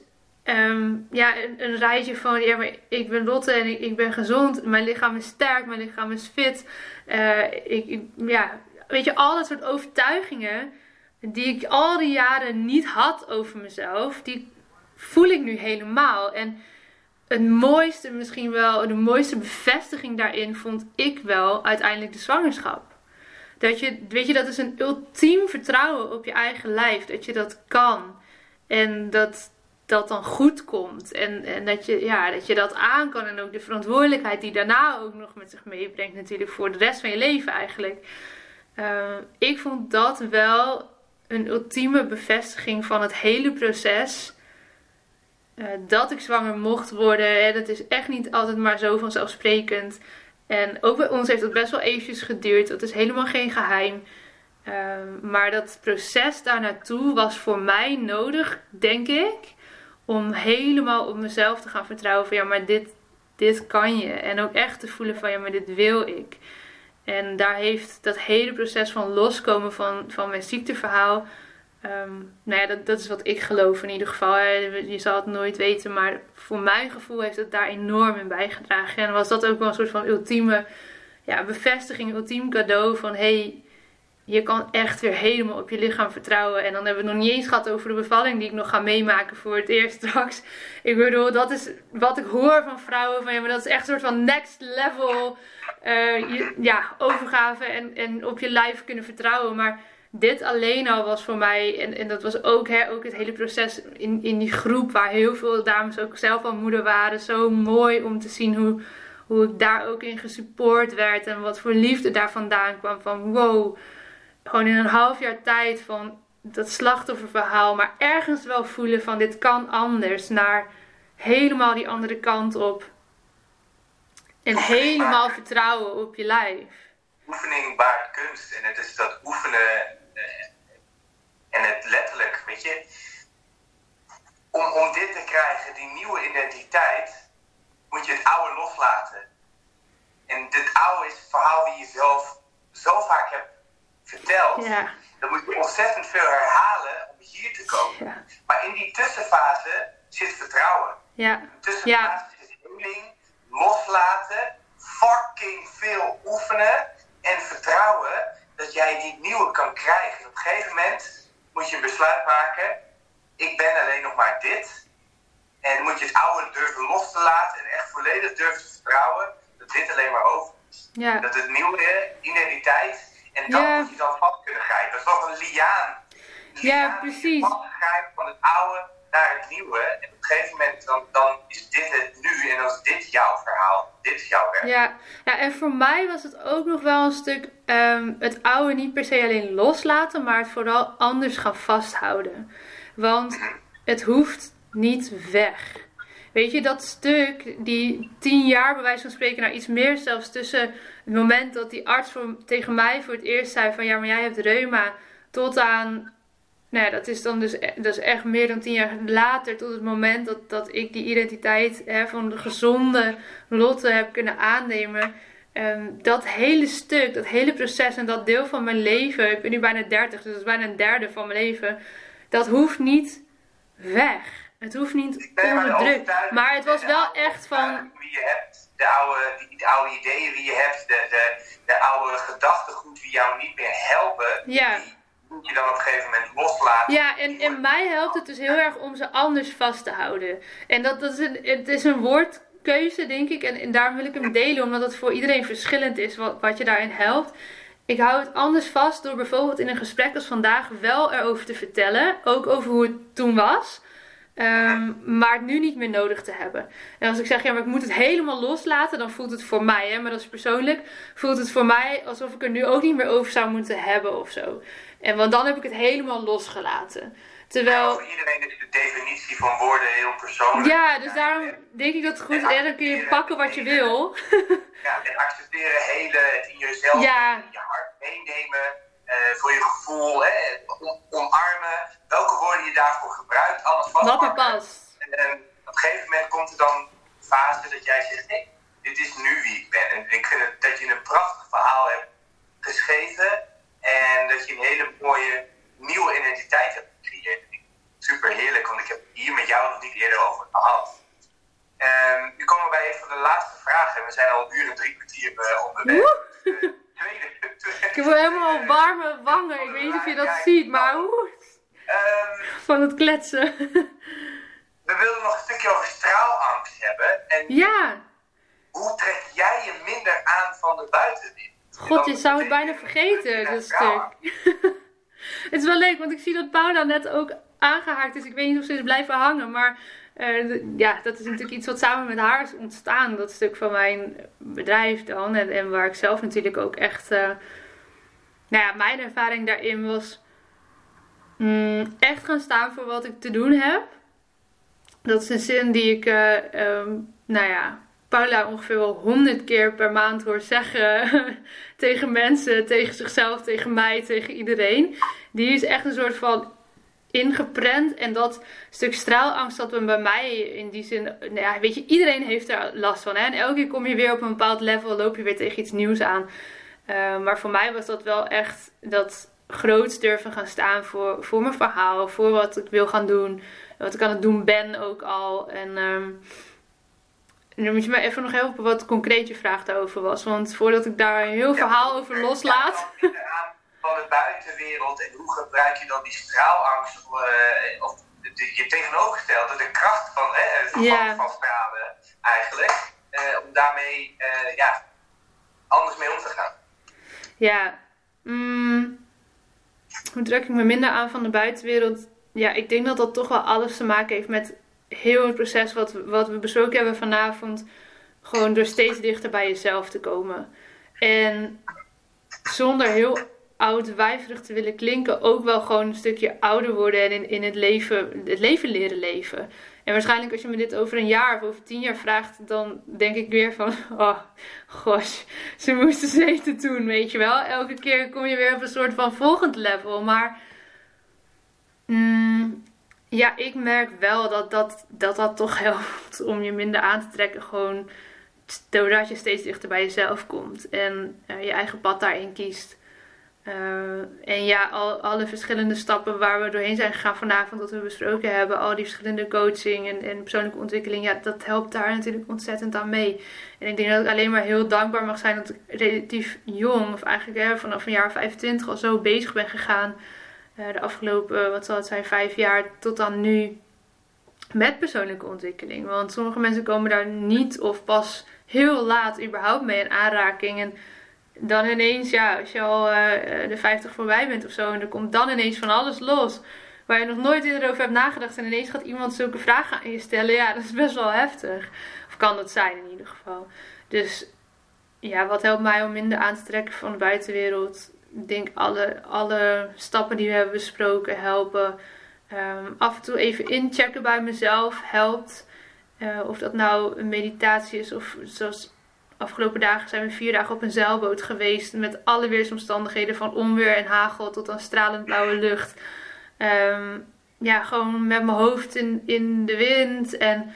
Ehm, ja, een, rijtje van, ja, maar ik ben Lotte en ik, ik ben gezond. Mijn lichaam is sterk, mijn lichaam is fit. Eh, ik- ja, weet je, al dat soort overtuigingen die ik al die jaren niet had over mezelf, die voel ik nu helemaal. En het mooiste, misschien wel, de mooiste bevestiging daarin vond ik wel uiteindelijk de zwangerschap. Dat je, weet je, dat is een ultiem vertrouwen op je eigen lijf. Dat je dat kan. En dat dat dan goed komt. En, en dat, je, ja, dat je dat aan kan. En ook de verantwoordelijkheid die daarna ook nog met zich meebrengt. Natuurlijk voor de rest van je leven eigenlijk. Uh, ik vond dat wel een ultieme bevestiging van het hele proces. Uh, dat ik zwanger mocht worden. Hè, dat is echt niet altijd maar zo vanzelfsprekend. En ook bij ons heeft het best wel eventjes geduurd. Dat is helemaal geen geheim. Uh, maar dat proces daar naartoe was voor mij nodig, denk ik. Om helemaal op mezelf te gaan vertrouwen. Van ja, maar dit, dit kan je. En ook echt te voelen van ja, maar dit wil ik. En daar heeft dat hele proces van loskomen van, van mijn ziekteverhaal. Um, nou ja, dat, dat is wat ik geloof in ieder geval. Je zal het nooit weten, maar voor mijn gevoel heeft het daar enorm in bijgedragen. En was dat ook wel een soort van ultieme ja, bevestiging, ultiem cadeau van hey, je kan echt weer helemaal op je lichaam vertrouwen. En dan hebben we nog niet eens gehad over de bevalling die ik nog ga meemaken voor het eerst straks. [laughs] Ik bedoel, dat is wat ik hoor van vrouwen. Van, ja, maar dat is echt een soort van next level je, ja, overgave en, en op je lijf kunnen vertrouwen. Maar dit alleen al was voor mij, en, en dat was ook, hè, ook het hele proces in, in die groep waar heel veel dames ook zelf al moeder waren. Zo mooi om te zien hoe, hoe ik daar ook in gesupport werd en wat voor liefde daar vandaan kwam. Van wow, gewoon in een half jaar tijd van dat slachtofferverhaal, maar ergens wel voelen van dit kan anders, naar helemaal die andere kant op. En helemaal vertrouwen op je lijf. Oefening baart kunst. En het is dat oefenen eh, en het letterlijk, weet je. Om, om dit te krijgen, die nieuwe identiteit, moet je het oude loslaten. En dit oude is het verhaal die je zelf zo vaak hebt verteld. Ja. Dan moet je ontzettend veel herhalen om hier te komen. Ja. Maar in die tussenfase zit vertrouwen. Ja. Tussenfase Ja. zit healing, loslaten, fucking veel oefenen en vertrouwen dat jij die nieuwe kan krijgen. Op een gegeven moment moet je een besluit maken. Ik ben alleen nog maar dit. En moet je het oude durven los te laten en echt volledig durven te vertrouwen dat dit alleen maar over is. Ja. Dat het nieuwe identiteit. En dat Ja. moet je dan vast kunnen grijpen. Dat is toch een liaan. Ja, precies. vastgrijpt van het oude naar het nieuwe. En op een gegeven moment dan, dan is dit het nu en dan is dit jouw verhaal. Dit is jouw werk. Ja, ja, en voor mij was het ook nog wel een stuk ehm, het oude niet per se alleen loslaten, maar het vooral anders gaan vasthouden. Want het hoeft niet weg. Weet je, dat stuk, die tien jaar bij wijze van spreken, nou iets meer zelfs tussen het moment dat die arts voor, tegen mij voor het eerst zei van ja, maar jij hebt reuma, tot aan nou ja, dat is dan dus e- dat is echt meer dan tien jaar later, tot het moment dat, dat ik die identiteit hè, van de gezonde Lotte heb kunnen aannemen. Ehm, dat hele stuk, dat hele proces en dat deel van mijn leven, ik ben nu bijna 30, dus dat is bijna een derde van mijn leven, dat hoeft niet weg. Het hoeft niet Ik ben maar onderdrukt. het was wel echt van. Wie je hebt, de oude, die, de oude ideeën die je hebt, de, de, de oude gedachtegoed die jou niet meer helpen, Ja. die moet je dan op een gegeven moment loslaten. Ja, en, en mij helpt het dus heel erg om ze anders vast te houden. En dat, dat is een, het is een woordkeuze, denk ik. En, en daarom wil ik hem delen, omdat het voor iedereen verschillend is wat, wat je daarin helpt. Ik hou het anders vast door bijvoorbeeld in een gesprek als vandaag wel erover te vertellen. Ook over hoe het toen was. Ehm, maar het nu niet meer nodig te hebben. En als ik zeg, ja, maar ik moet het helemaal loslaten, dan voelt het voor mij, hè, maar dat is persoonlijk, voelt het voor mij alsof ik er nu ook niet meer over zou moeten hebben of zo. En want dan heb ik het helemaal losgelaten. Terwijl, Voor iedereen is de definitie van woorden heel persoonlijk. ja, dus daarom denk ik dat het goed is. En dan kun je pakken wat je wil. Ja, en accepteren, hele, het in jezelf, Ja. in je hart meenemen, voor je gevoel, hè, om- omarmen. Welke woorden je daarvoor gebruikt, alles Wat me vastpakken. past. En, en op een gegeven moment komt er dan een fase dat jij zegt, nee, dit is nu wie ik ben. En ik vind het, dat je een prachtig verhaal hebt geschreven en dat je een hele mooie nieuwe identiteit hebt gecreëerd. Super heerlijk, want ik heb hier met jou nog niet eerder over gehad. Ehm, nu komen we bij een van de laatste vragen. We zijn al een uur en drie kwartier eh, onderweg. Tweede, Ik heb helemaal warme wangen. Ik weet niet of je dat ziet, maar oeh, Ehm, van het kletsen. we wilden nog een stukje over straalangst hebben. En Ja, hoe trek jij je minder aan van de buitenwereld? god, je zou het bijna vergeten, dat stuk. [laughs] Het is wel leuk, want ik zie dat Paula net ook aangehaakt is. Ik weet niet of ze is blijven hangen, maar d- ja, dat is natuurlijk iets wat samen met haar is ontstaan. Dat stuk van mijn bedrijf dan. En, en waar ik zelf natuurlijk ook echt... eh, nou ja, mijn ervaring daarin was mm, echt gaan staan voor wat ik te doen heb. Dat is een zin die ik, eh, ehm, nou ja, Paula ongeveer wel honderd keer per maand hoor zeggen [laughs] tegen mensen, tegen zichzelf, tegen mij, tegen iedereen. Die is echt een soort van ingeprent. En dat stuk straalangst dat we bij mij in die zin, nou ja, weet je, iedereen heeft er last van. Hè? En elke keer kom je weer op een bepaald level, loop je weer tegen iets nieuws aan. Uh, maar voor mij was dat wel echt dat groots durven gaan staan voor, voor mijn verhaal, voor wat ik wil gaan doen, wat ik aan het doen ben ook al. En um, dan moet je me even nog helpen wat concreet je vraag daarover was. Want voordat ik daar een heel verhaal over loslaat. Ja, [laughs] [laughs] van de buitenwereld en hoe gebruik je dan die straalangst uh, of de, de, je tegenovergestelde, de kracht van, hè, van, ja. van stralen eigenlijk, uh, om daarmee uh, ja, anders mee om te gaan. Ja, mm, hoe druk ik me minder aan van de buitenwereld? Ja, ik denk dat dat toch wel alles te maken heeft met heel het proces wat, wat we besproken hebben vanavond. Gewoon door steeds dichter bij jezelf te komen. En zonder heel oud wijverig te willen klinken, ook wel gewoon een stukje ouder worden en in, in het, leven, het leven leren leven. En waarschijnlijk als je me dit over een jaar of over tien jaar vraagt, dan denk ik weer van, [laughs] oh, gosh, ze moesten zeten toen, weet je wel. Elke keer kom je weer op een soort van volgend level. Maar mm, ja, ik merk wel dat dat, dat dat toch [laughs] helpt om je minder aan te trekken. Gewoon doordat je steeds dichter bij jezelf komt en uh, je eigen pad daarin kiest. Uh, en ja, al, alle verschillende stappen waar we doorheen zijn gegaan vanavond, dat we besproken hebben, al die verschillende coaching en, en persoonlijke ontwikkeling, ja, dat helpt daar natuurlijk ontzettend aan mee. En ik denk dat ik alleen maar heel dankbaar mag zijn dat ik relatief jong, of eigenlijk hè, vanaf een jaar 25 al zo bezig ben gegaan. Uh, de afgelopen, wat zal het zijn, vijf jaar tot dan nu met persoonlijke ontwikkeling. Want sommige mensen komen daar niet of pas heel laat überhaupt mee in aanraking. En dan ineens, ja, als je al uh, de 50 voorbij bent of zo, en er komt dan ineens van alles los. Waar je nog nooit eerder over hebt nagedacht. En ineens gaat iemand zulke vragen aan je stellen. Ja, [laughs] dat is best wel heftig. Of kan dat zijn in ieder geval. Dus ja, wat helpt mij om minder aan te trekken van de buitenwereld? Ik denk alle, alle stappen die we hebben besproken helpen. Um, af en toe even inchecken bij mezelf helpt. Uh, of dat nou een meditatie is of zoals afgelopen dagen zijn we vier dagen op een zeilboot geweest. Met alle weersomstandigheden van onweer en hagel tot aan stralend blauwe lucht. Um, ja, gewoon met mijn hoofd in, in de wind. En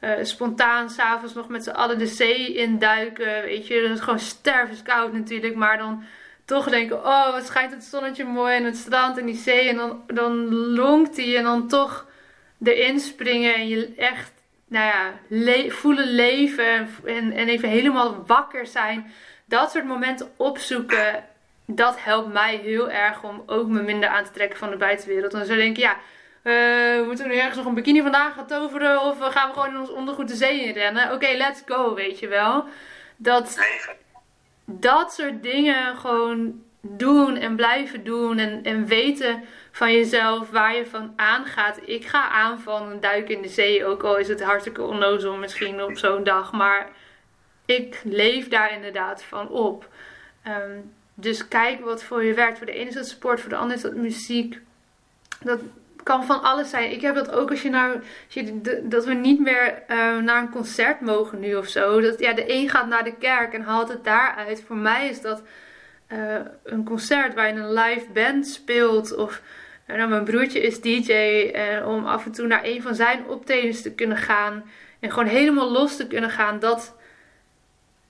uh, spontaan s'avonds nog met z'n allen de zee induiken. Weet je, dat is gewoon stervenskoud natuurlijk. Maar dan toch denken, oh wat schijnt het zonnetje mooi. En het strand en die zee. En dan, dan longt die en dan toch erin springen. En je echt nou ja, voelen leven en, en even helemaal wakker zijn. Dat soort momenten opzoeken, dat helpt mij heel erg om ook me minder aan te trekken van de buitenwereld. En zo denk ik, ja, uh, moeten we nu ergens nog een bikini vandaag gaan toveren of gaan we gewoon in ons ondergoed de zee in rennen? Oké, let's go, weet je wel. Dat, dat soort dingen gewoon doen en blijven doen en, en weten van jezelf waar je van aangaat. Ik ga aan van een duik in de zee, ook al is het hartstikke onnozel misschien op zo'n dag, maar ik leef daar inderdaad van op. Ehm, dus kijk wat voor je werkt. Voor de ene is het sport, voor de andere is het muziek. Dat kan van alles zijn. Ik heb dat ook als je naar. Dat we niet meer uh, naar een concert mogen nu of zo. Dat, ja, de een gaat naar de kerk en haalt het daaruit. Voor mij is dat uh, een concert waar je een live band speelt. Of uh, nou, mijn broertje is DJ. Uh, om af en toe naar een van zijn optredens te kunnen gaan. En gewoon helemaal los te kunnen gaan. Dat,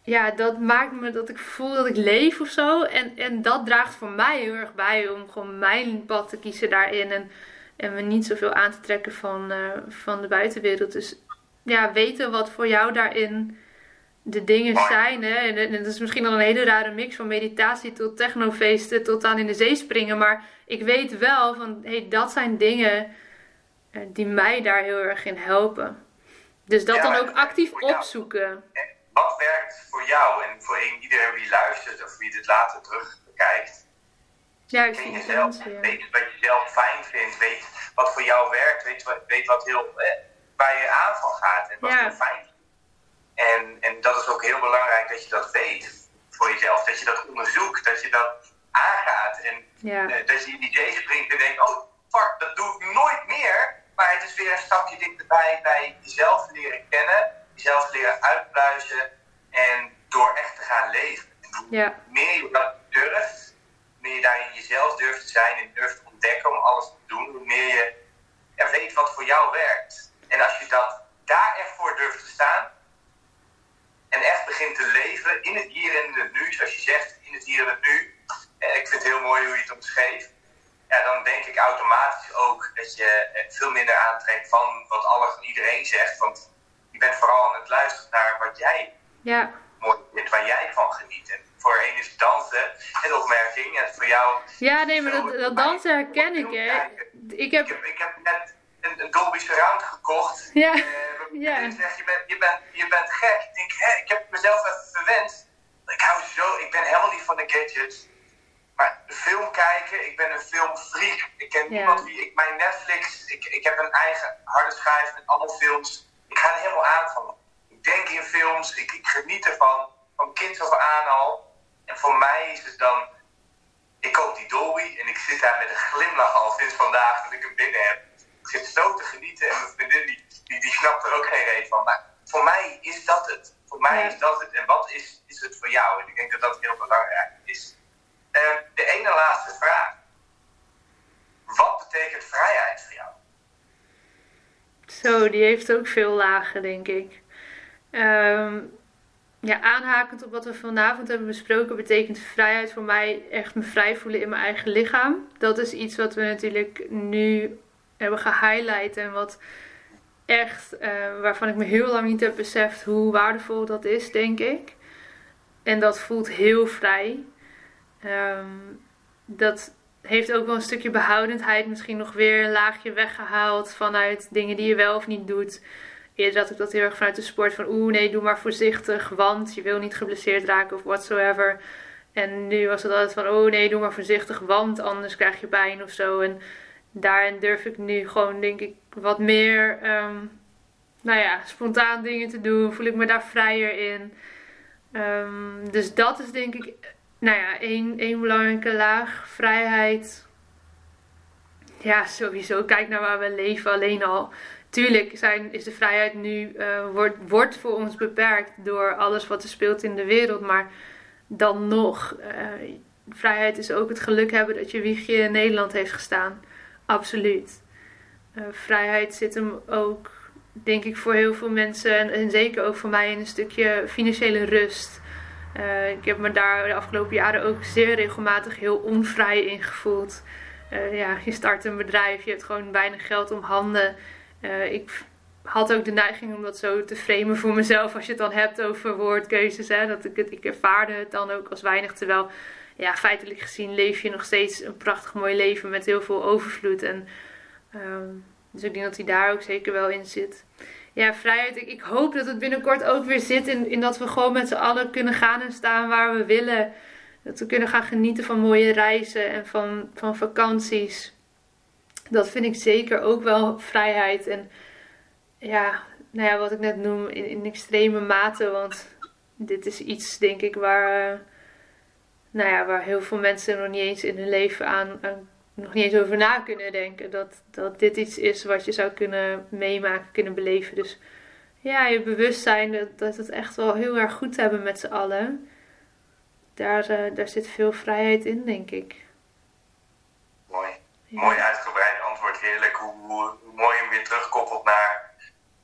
ja, dat maakt me dat ik voel dat ik leef of zo. En, en dat draagt voor mij heel erg bij om gewoon mijn pad te kiezen daarin. En, en me niet zoveel aan te trekken van, van de buitenwereld. Dus ja, weten wat voor jou daarin de dingen zijn. Hè? En, dat is misschien al een hele rare mix van meditatie tot technofeesten tot aan in de zee springen. Maar ik weet wel van hey, dat zijn dingen eh, die mij daar heel erg in helpen. Dus dat dan ook actief opzoeken. Wat werkt voor jou en voor een, ieder wie luistert of wie dit later? Ja, ik jezelf. Ja. Weet wat je zelf fijn vindt. Weet wat voor jou werkt. Weet wat, weet wat heel, eh, waar je aan van gaat en wat ja. heel fijn en, en dat is ook heel belangrijk dat je dat weet voor jezelf. Dat je dat onderzoekt, dat je dat aangaat. En ja. uh, dat je in die springt en denkt, oh fuck, dat doe ik nooit meer. Maar het is weer een stapje dichterbij bij jezelf leren kennen, jezelf leren uitpluizen en door echt te gaan leven. Ja. meer je dat durft, meer je daarin jezelf durft te zijn en durft te ontdekken om alles te doen, hoe meer je weet wat voor jou werkt. En als je dat daar echt voor durft te staan, en echt begint te leven in het hier en het nu, zoals je zegt, in het hier en het nu. En ik vind het heel mooi hoe je het omschreef. Ja, dan denk ik automatisch ook dat je veel minder aantrekt van wat alles en iedereen zegt. Want je bent vooral aan het luisteren naar wat jij ja. mooi vindt, waar jij van geniet. En voor een is dansen en opmerking. En voor jou. Ja, nee, maar dat, dat dansen herken ik, hè. Ik heb... Ik, heb, ik heb net een, een Dolby Surround gekocht. Ja. Uh, ja. Zegt, je, bent, je, bent, je bent gek. Ik denk, hè, ik heb mezelf even verwend. Ik hou zo, ik ben helemaal niet van de gadgets. Maar film kijken, ik ben een filmfreak. Ik ken niemand wie, ik, mijn Netflix, ik, ik heb een eigen harde schijf met allemaal films. Ik ga er helemaal aan van. Ik denk in films, ik, ik geniet ervan, van kind af aan al. En voor mij is het dan ik koop die Dolby en ik zit daar met een glimlach al sinds vandaag dat ik hem binnen heb. Ik zit zo te genieten en mijn vriendin die, die, die snapt er ook geen reet van. Maar voor mij is dat het. Voor mij is dat het. En wat is, is het voor jou? En ik denk dat dat heel belangrijk is. Uh, de ene laatste vraag. Wat betekent vrijheid voor jou? Zo, die heeft ook veel lagen, denk ik. Um, ja, aanhakend op wat we vanavond hebben besproken, betekent vrijheid voor mij echt me vrij voelen in mijn eigen lichaam. Dat is iets wat we natuurlijk nu hebben gehighlight en wat echt, uh, waarvan ik me heel lang niet heb beseft hoe waardevol dat is, denk ik. En dat voelt heel vrij. Um, dat heeft ook wel een stukje behoudendheid misschien nog weer een laagje weggehaald vanuit dingen die je wel of niet doet. Eerder had ik dat heel erg vanuit de sport van oeh nee, doe maar voorzichtig, want je wil niet geblesseerd raken of whatsoever. En nu was het altijd van oh nee, doe maar voorzichtig, want anders krijg je pijn of zo. En daarin durf ik nu gewoon denk ik wat meer, um, nou ja, spontaan dingen te doen. Voel ik me daar vrijer in. Um, dus dat is denk ik nou ja, één, één belangrijke laag. Vrijheid. Ja, sowieso. Kijk naar waar we leven alleen al. Tuurlijk zijn, is de vrijheid nu, uh, wordt, wordt voor ons beperkt door alles wat er speelt in de wereld. Maar dan nog, uh, vrijheid is ook het geluk hebben dat je wiegje in Nederland heeft gestaan. Absoluut. Uh, vrijheid zit hem ook, denk ik, voor heel veel mensen en, zeker ook voor mij in een stukje financiële rust. Uh, ik heb me daar de afgelopen jaren ook zeer regelmatig heel onvrij in gevoeld. Uh, ja, je start een bedrijf, je hebt gewoon weinig geld om handen. Ik had ook de neiging om dat zo te framen voor mezelf als je het dan hebt over woordkeuzes. Hè, dat ik, het, ik ervaarde het dan ook als weinig. Terwijl, ja, feitelijk gezien leef je nog steeds een prachtig mooi leven met heel veel overvloed. En, um, dus ik denk dat hij daar ook zeker wel in zit ja, vrijheid. Ik, hoop dat het binnenkort ook weer zit in, in dat we gewoon met z'n allen kunnen gaan en staan waar we willen. Dat we kunnen gaan genieten van mooie reizen en van, van vakanties. Dat vind ik zeker ook wel vrijheid. En ja, nou ja, wat ik net noem, in, in extreme mate. Want dit is iets, denk ik, waar, uh, nou ja, waar heel veel mensen nog niet eens in hun leven aan, aan nog niet eens over na kunnen denken. Dat, dat dit iets is wat je zou kunnen meemaken, kunnen beleven. Dus ja, je bewustzijn dat, dat het echt wel heel erg goed hebben met z'n allen. Daar, uh, daar zit veel vrijheid in, denk ik. Mooi. Mooi uitgebreid antwoord. Heerlijk hoe, hoe, mooi hem weer terugkoppelt naar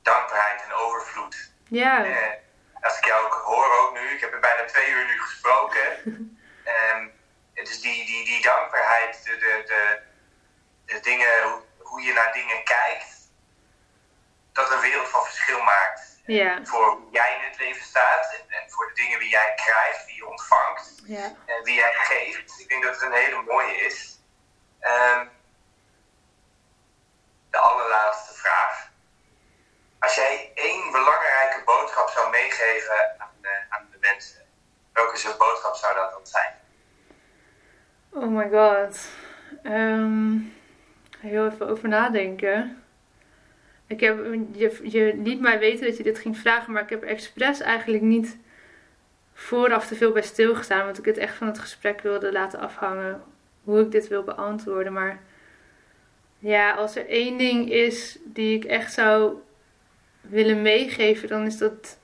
dankbaarheid en overvloed. Ja. Eh, als ik jou ook hoor ook nu, ik heb er bijna twee uur nu gesproken. [laughs] dus die, die, die dankbaarheid, de, de, de, de dingen, hoe je naar dingen kijkt, dat een wereld van verschil maakt. Ja. Voor hoe jij in het leven staat en, en, voor de dingen die jij krijgt, die je ontvangt ja. en wie jij geeft. Ik denk dat het een hele mooie is. Um, de allerlaatste vraag. Als jij één belangrijke boodschap zou meegeven aan de, aan de mensen, welke boodschap zou dat dan zijn? Oh my god. Um, heel even over nadenken. Ik heb, je, je liet mij weten dat je dit ging vragen, maar ik heb expres eigenlijk niet vooraf te veel bij stilgestaan. Want ik het echt van het gesprek wilde laten afhangen hoe ik dit wil beantwoorden. Maar ja, als er één ding is die ik echt zou willen meegeven, dan is dat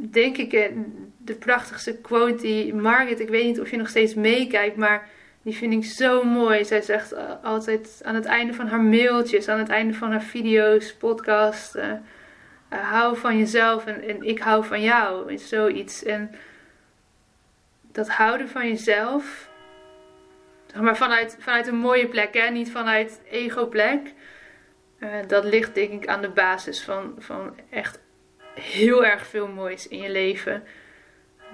denk ik eh, de prachtigste quote die Margaret, ik weet niet of je nog steeds meekijkt, maar die vind ik zo mooi. Zij zegt eh, altijd aan het einde van haar mailtjes, aan het einde van haar video's, podcast, uh, hou van jezelf en, en ik hou van jou, is zoiets. En dat houden van jezelf, maar vanuit, vanuit een mooie plek, hè? niet vanuit ego-plek. dat ligt denk ik aan de basis van, van echt heel erg veel moois in je leven.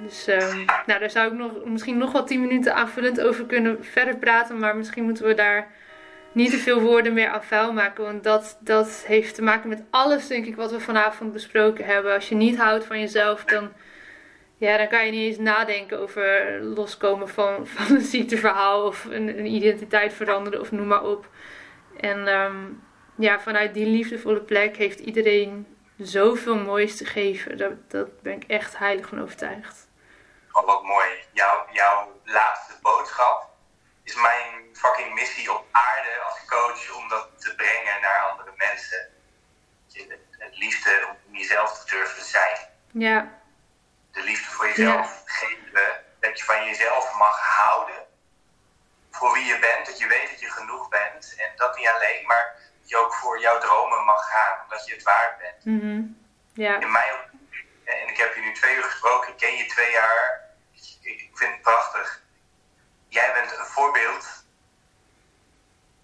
Dus um, nou, daar zou ik nog, misschien nog wel 10 minuten aanvullend over kunnen verder praten. Maar misschien moeten we daar niet te veel woorden meer aan vuil maken. Want dat, dat heeft te maken met alles, denk ik, wat we vanavond besproken hebben. Als je niet houdt van jezelf, dan, ja, dan kan je niet eens nadenken over loskomen van, van een ziekteverhaal. Of een, een identiteit veranderen of noem maar op. En um, ja, vanuit die liefdevolle plek heeft iedereen zoveel moois te geven. Daar, dat ben ik echt heilig van overtuigd. Oh, wat mooi. Jouw, jouw laatste boodschap is mijn fucking missie op aarde als coach om dat te brengen naar andere mensen. Het liefde om jezelf te durven zijn. Ja. De liefde voor jezelf geven. Dat je van jezelf mag houden. Voor wie je bent. Dat je weet dat je genoeg bent. En dat niet alleen, maar je ook voor jouw dromen mag gaan. Omdat je het waard bent. Mm ja. In mij ook en ik heb je nu twee uur gesproken, ik ken je twee jaar. Ik, ik vind het prachtig. Jij bent een voorbeeld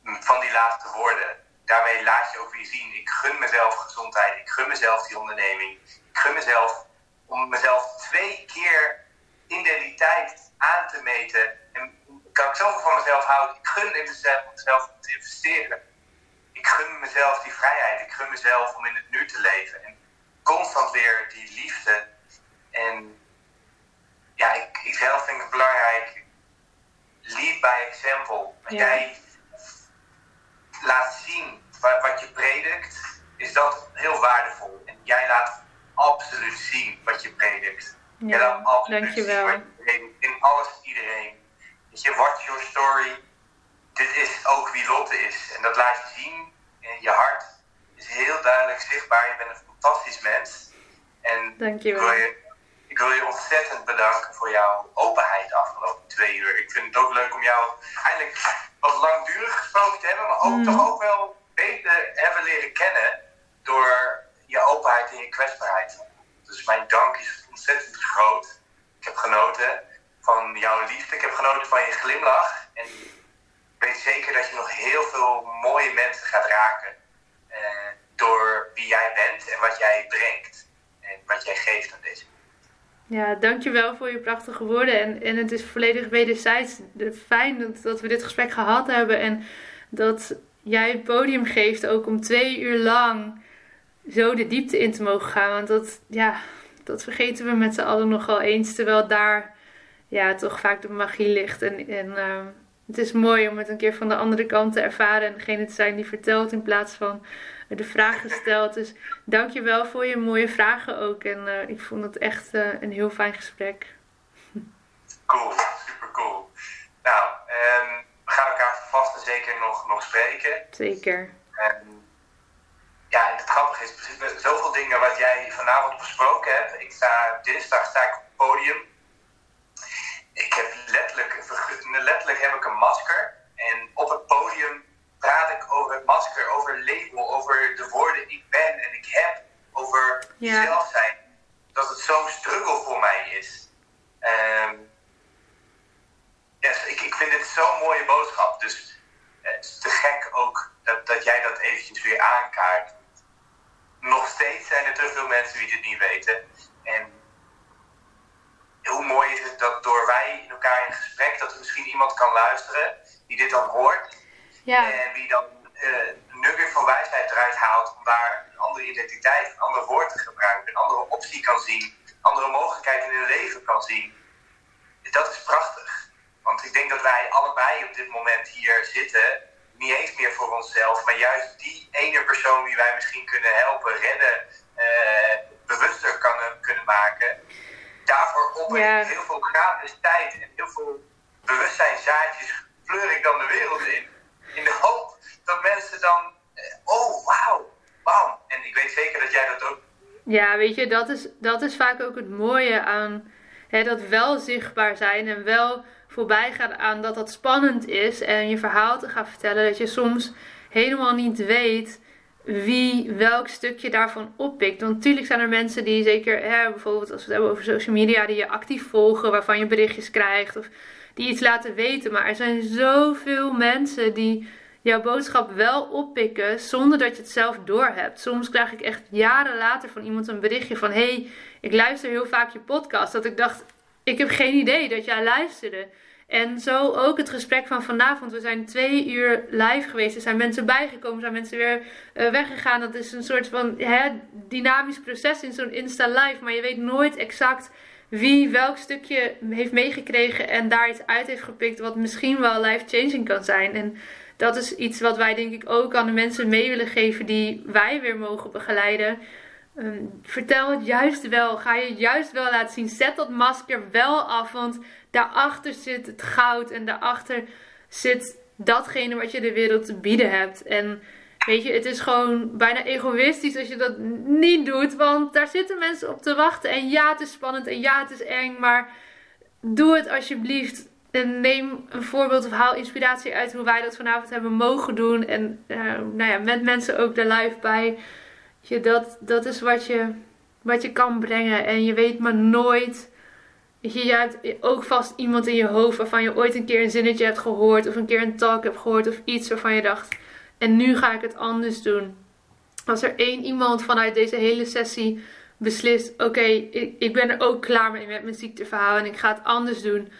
van die laatste woorden. Daarmee laat je ook weer zien, ik gun mezelf gezondheid, ik gun mezelf die onderneming. Ik gun mezelf om mezelf twee keer in de tijd aan te meten. En kan ik zoveel van mezelf houden. Ik gun in mezelf, mezelf te investeren. Ik gun mezelf die vrijheid. Ik gun mezelf om in het nu te leven. En constant weer die liefde. En ja, ik, ik zelf vind het belangrijk, lead by example. Jij laat zien wat, wat je predikt, is dat heel waardevol. En jij laat absoluut zien wat je predikt. Ja, laat absoluut dankjewel. Zien in alles iedereen. Weet je, what's your story? Dit is ook wie Lotte is. En dat laat je zien. En je hart is heel duidelijk zichtbaar. Je bent een fantastisch mens. En Dankjewel. Ik wil, je, ik wil je ontzettend bedanken voor jouw openheid de afgelopen twee uur. Ik vind het ook leuk om jou eindelijk wat langdurig gesproken te hebben, maar ook mm. toch ook wel beter hebben leren kennen door je openheid en je kwetsbaarheid. Dus mijn dank is ontzettend groot. Ik heb genoten van jouw liefde, ik heb genoten van je glimlach. En weet zeker dat je nog heel veel mooie mensen gaat raken. Eh, door wie jij bent en wat jij brengt. En wat jij geeft aan deze ja, dankjewel voor je prachtige woorden. En, en het is volledig wederzijds fijn dat, we dit gesprek gehad hebben. En dat jij het podium geeft ook om twee uur lang zo de diepte in te mogen gaan. Want dat, ja, dat vergeten we met z'n allen nogal eens. Terwijl daar ja, toch vaak de magie ligt. En, en ehm, het is mooi om het een keer van de andere kant te ervaren. En degene te zijn die vertelt in plaats van de vragen stelt. Dus dank je wel voor je mooie vragen ook. En uh, ik vond het echt uh, een heel fijn gesprek. Cool, super cool. Nou, um, we gaan elkaar vast en zeker nog, nog spreken. Zeker. Um, ja, en het grappige is, zoveel dingen wat jij vanavond besproken hebt. Ik sta, dinsdag sta ik op het podium. Ik heb letterlijk, letterlijk heb ik een masker. En op het podium praat ik over het masker, over label, over de woorden ik ben en ik heb, over ja. zelf zijn. Dat het zo'n struggle voor mij is. Um, yes, ik, ik vind dit zo'n mooie boodschap. Dus het is te gek ook dat, dat jij dat eventjes weer aankaart. Nog steeds zijn er te veel mensen die dit niet weten. En hoe mooi is het dat door wij in elkaar in gesprek, dat er misschien iemand kan luisteren die dit dan hoort ja. En wie dan uh, een nugget van wijsheid eruit haalt om daar een andere identiteit, een ander woord te gebruiken, een andere optie kan zien, andere mogelijkheden in hun leven kan zien. Dat is prachtig. Want ik denk dat wij allebei op dit moment hier zitten, niet eens meer voor onszelf, maar juist die ene persoon die wij misschien kunnen helpen, redden, uh, bewuster kan, kunnen maken. Daarvoor op ja. heel veel gratis tijd en heel veel bewustzijnzaadjes pleur ik dan de wereld in in de hoop dat mensen dan, eh, oh wauw, wauw. En ik weet zeker dat jij dat ook. Ja, weet je, dat is, dat is vaak ook het mooie aan hè, dat wel zichtbaar zijn en wel voorbij gaan aan dat dat spannend is en je verhaal te gaan vertellen. Dat je soms helemaal niet weet wie welk stukje daarvan oppikt. Want natuurlijk zijn er mensen die zeker, hè, bijvoorbeeld als we het hebben over social media, die je actief volgen, waarvan je berichtjes krijgt. Of die iets laten weten. Maar er zijn zoveel mensen die jouw boodschap wel oppikken zonder dat je het zelf doorhebt. Soms krijg ik echt jaren later van iemand een berichtje van: hey, ik luister heel vaak je podcast. Dat ik dacht: ik heb geen idee dat jij luisterde. En zo ook het gesprek van vanavond. We zijn twee uur live geweest. Er zijn mensen bijgekomen, zijn mensen weer uh, weggegaan. Dat is een soort van hè, dynamisch proces in zo'n Insta live. Maar je weet nooit exact wie welk stukje heeft meegekregen en daar iets uit heeft gepikt wat misschien wel life-changing kan zijn. En dat is iets wat wij denk ik ook aan de mensen mee willen geven die wij weer mogen begeleiden. Ehm, vertel het juist wel. Ga je juist wel laten zien. Zet dat masker wel af. Want daarachter zit het goud. En daarachter zit datgene wat je de wereld te bieden hebt. En weet je, het is gewoon bijna egoïstisch als je dat niet doet. Want daar zitten mensen op te wachten. En ja, het is spannend. En ja, het is eng. Maar doe het alsjeblieft. En neem een voorbeeld of haal inspiratie uit hoe wij dat vanavond hebben mogen doen. En uh, nou ja, met mensen ook er live bij. Je, dat, dat is wat je, wat je kan brengen. En je weet maar nooit. Je, je hebt ook vast iemand in je hoofd waarvan je ooit een keer een zinnetje hebt gehoord. Of een keer een talk hebt gehoord. Of iets waarvan je dacht. En nu ga ik het anders doen. Als er één iemand vanuit deze hele sessie beslist: Oké, ik, ik ben er ook klaar mee met mijn ziekteverhaal. En ik ga het anders doen.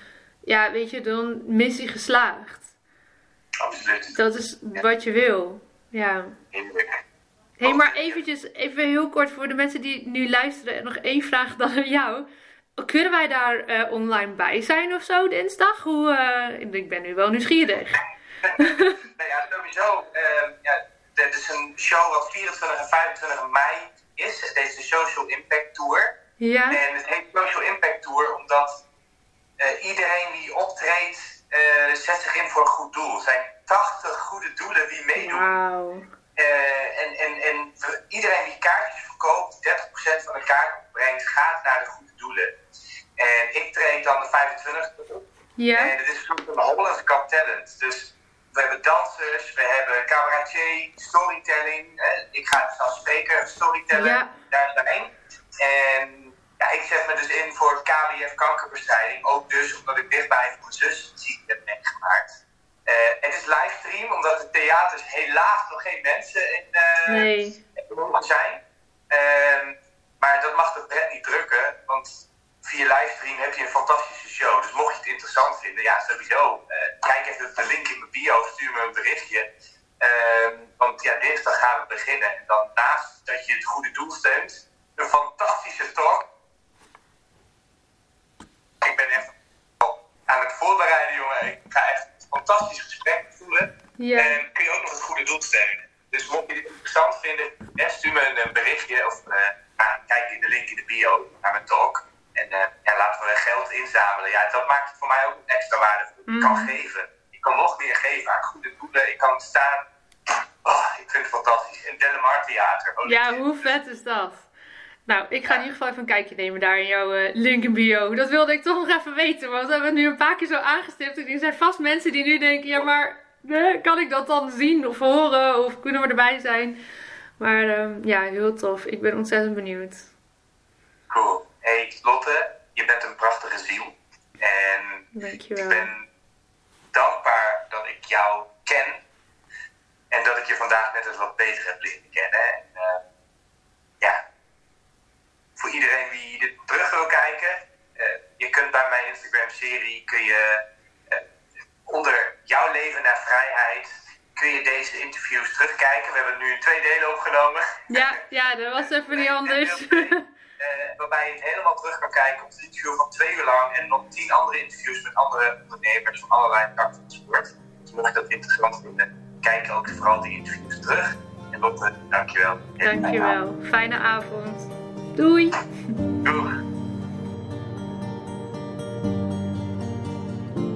Ja, weet je, dan missie geslaagd. Absoluut. Dat is wat je wil. Ja. Hé, hey, maar eventjes, even heel kort voor de mensen die nu luisteren. En nog één vraag [laughs] dan aan jou. Kunnen wij daar uh, online bij zijn of zo dinsdag? Hoe, uh, ik ben nu wel nieuwsgierig. [laughs] nou ja, sowieso. Uh, ja, dit is een show wat 24 en 25 mei is. Het is de Social Impact Tour. Ja. En het heet Social Impact Tour omdat iedereen die optreedt zet zich in voor een goed doel. Er zijn 80 goede doelen die meedoen. Wow. Uh, en, en, en iedereen die kaartjes verkoopt, 30% van de kaart opbrengt, gaat naar de goede doelen. En ik treed dan de 25 op. Ja. Even een kijkje nemen daar in jouw uh, link in bio. Dat wilde ik toch nog even weten, want we hebben het nu een paar keer zo aangestipt. En er zijn vast mensen die nu denken, ja maar, kan ik dat dan zien of horen of kunnen we erbij zijn? Maar um, ja, heel tof. Ik ben ontzettend benieuwd. Cool. Hey Lotte, je bent een prachtige ziel. En Dankjewel. ik ben dankbaar dat ik jou ken. En dat ik je vandaag net eens wat beter heb leren kennen. En, uh, ja, voor iedereen die dit terug wil kijken, uh, je kunt bij mijn Kun je uh, onder jouw leven naar vrijheid kun je deze interviews terugkijken. We hebben nu twee delen opgenomen. Ja, ja dat was [laughs] even niet anders. uh, waarbij je het helemaal terug kan kijken op het interview van twee uur lang en nog tien andere interviews met andere ondernemers van allerlei takken van sport. Dus mocht je dat interessant vinden, kijk ook vooral die interviews terug. En Lotte, dankjewel. Dankjewel. Fijne avond. Doei. Doeg.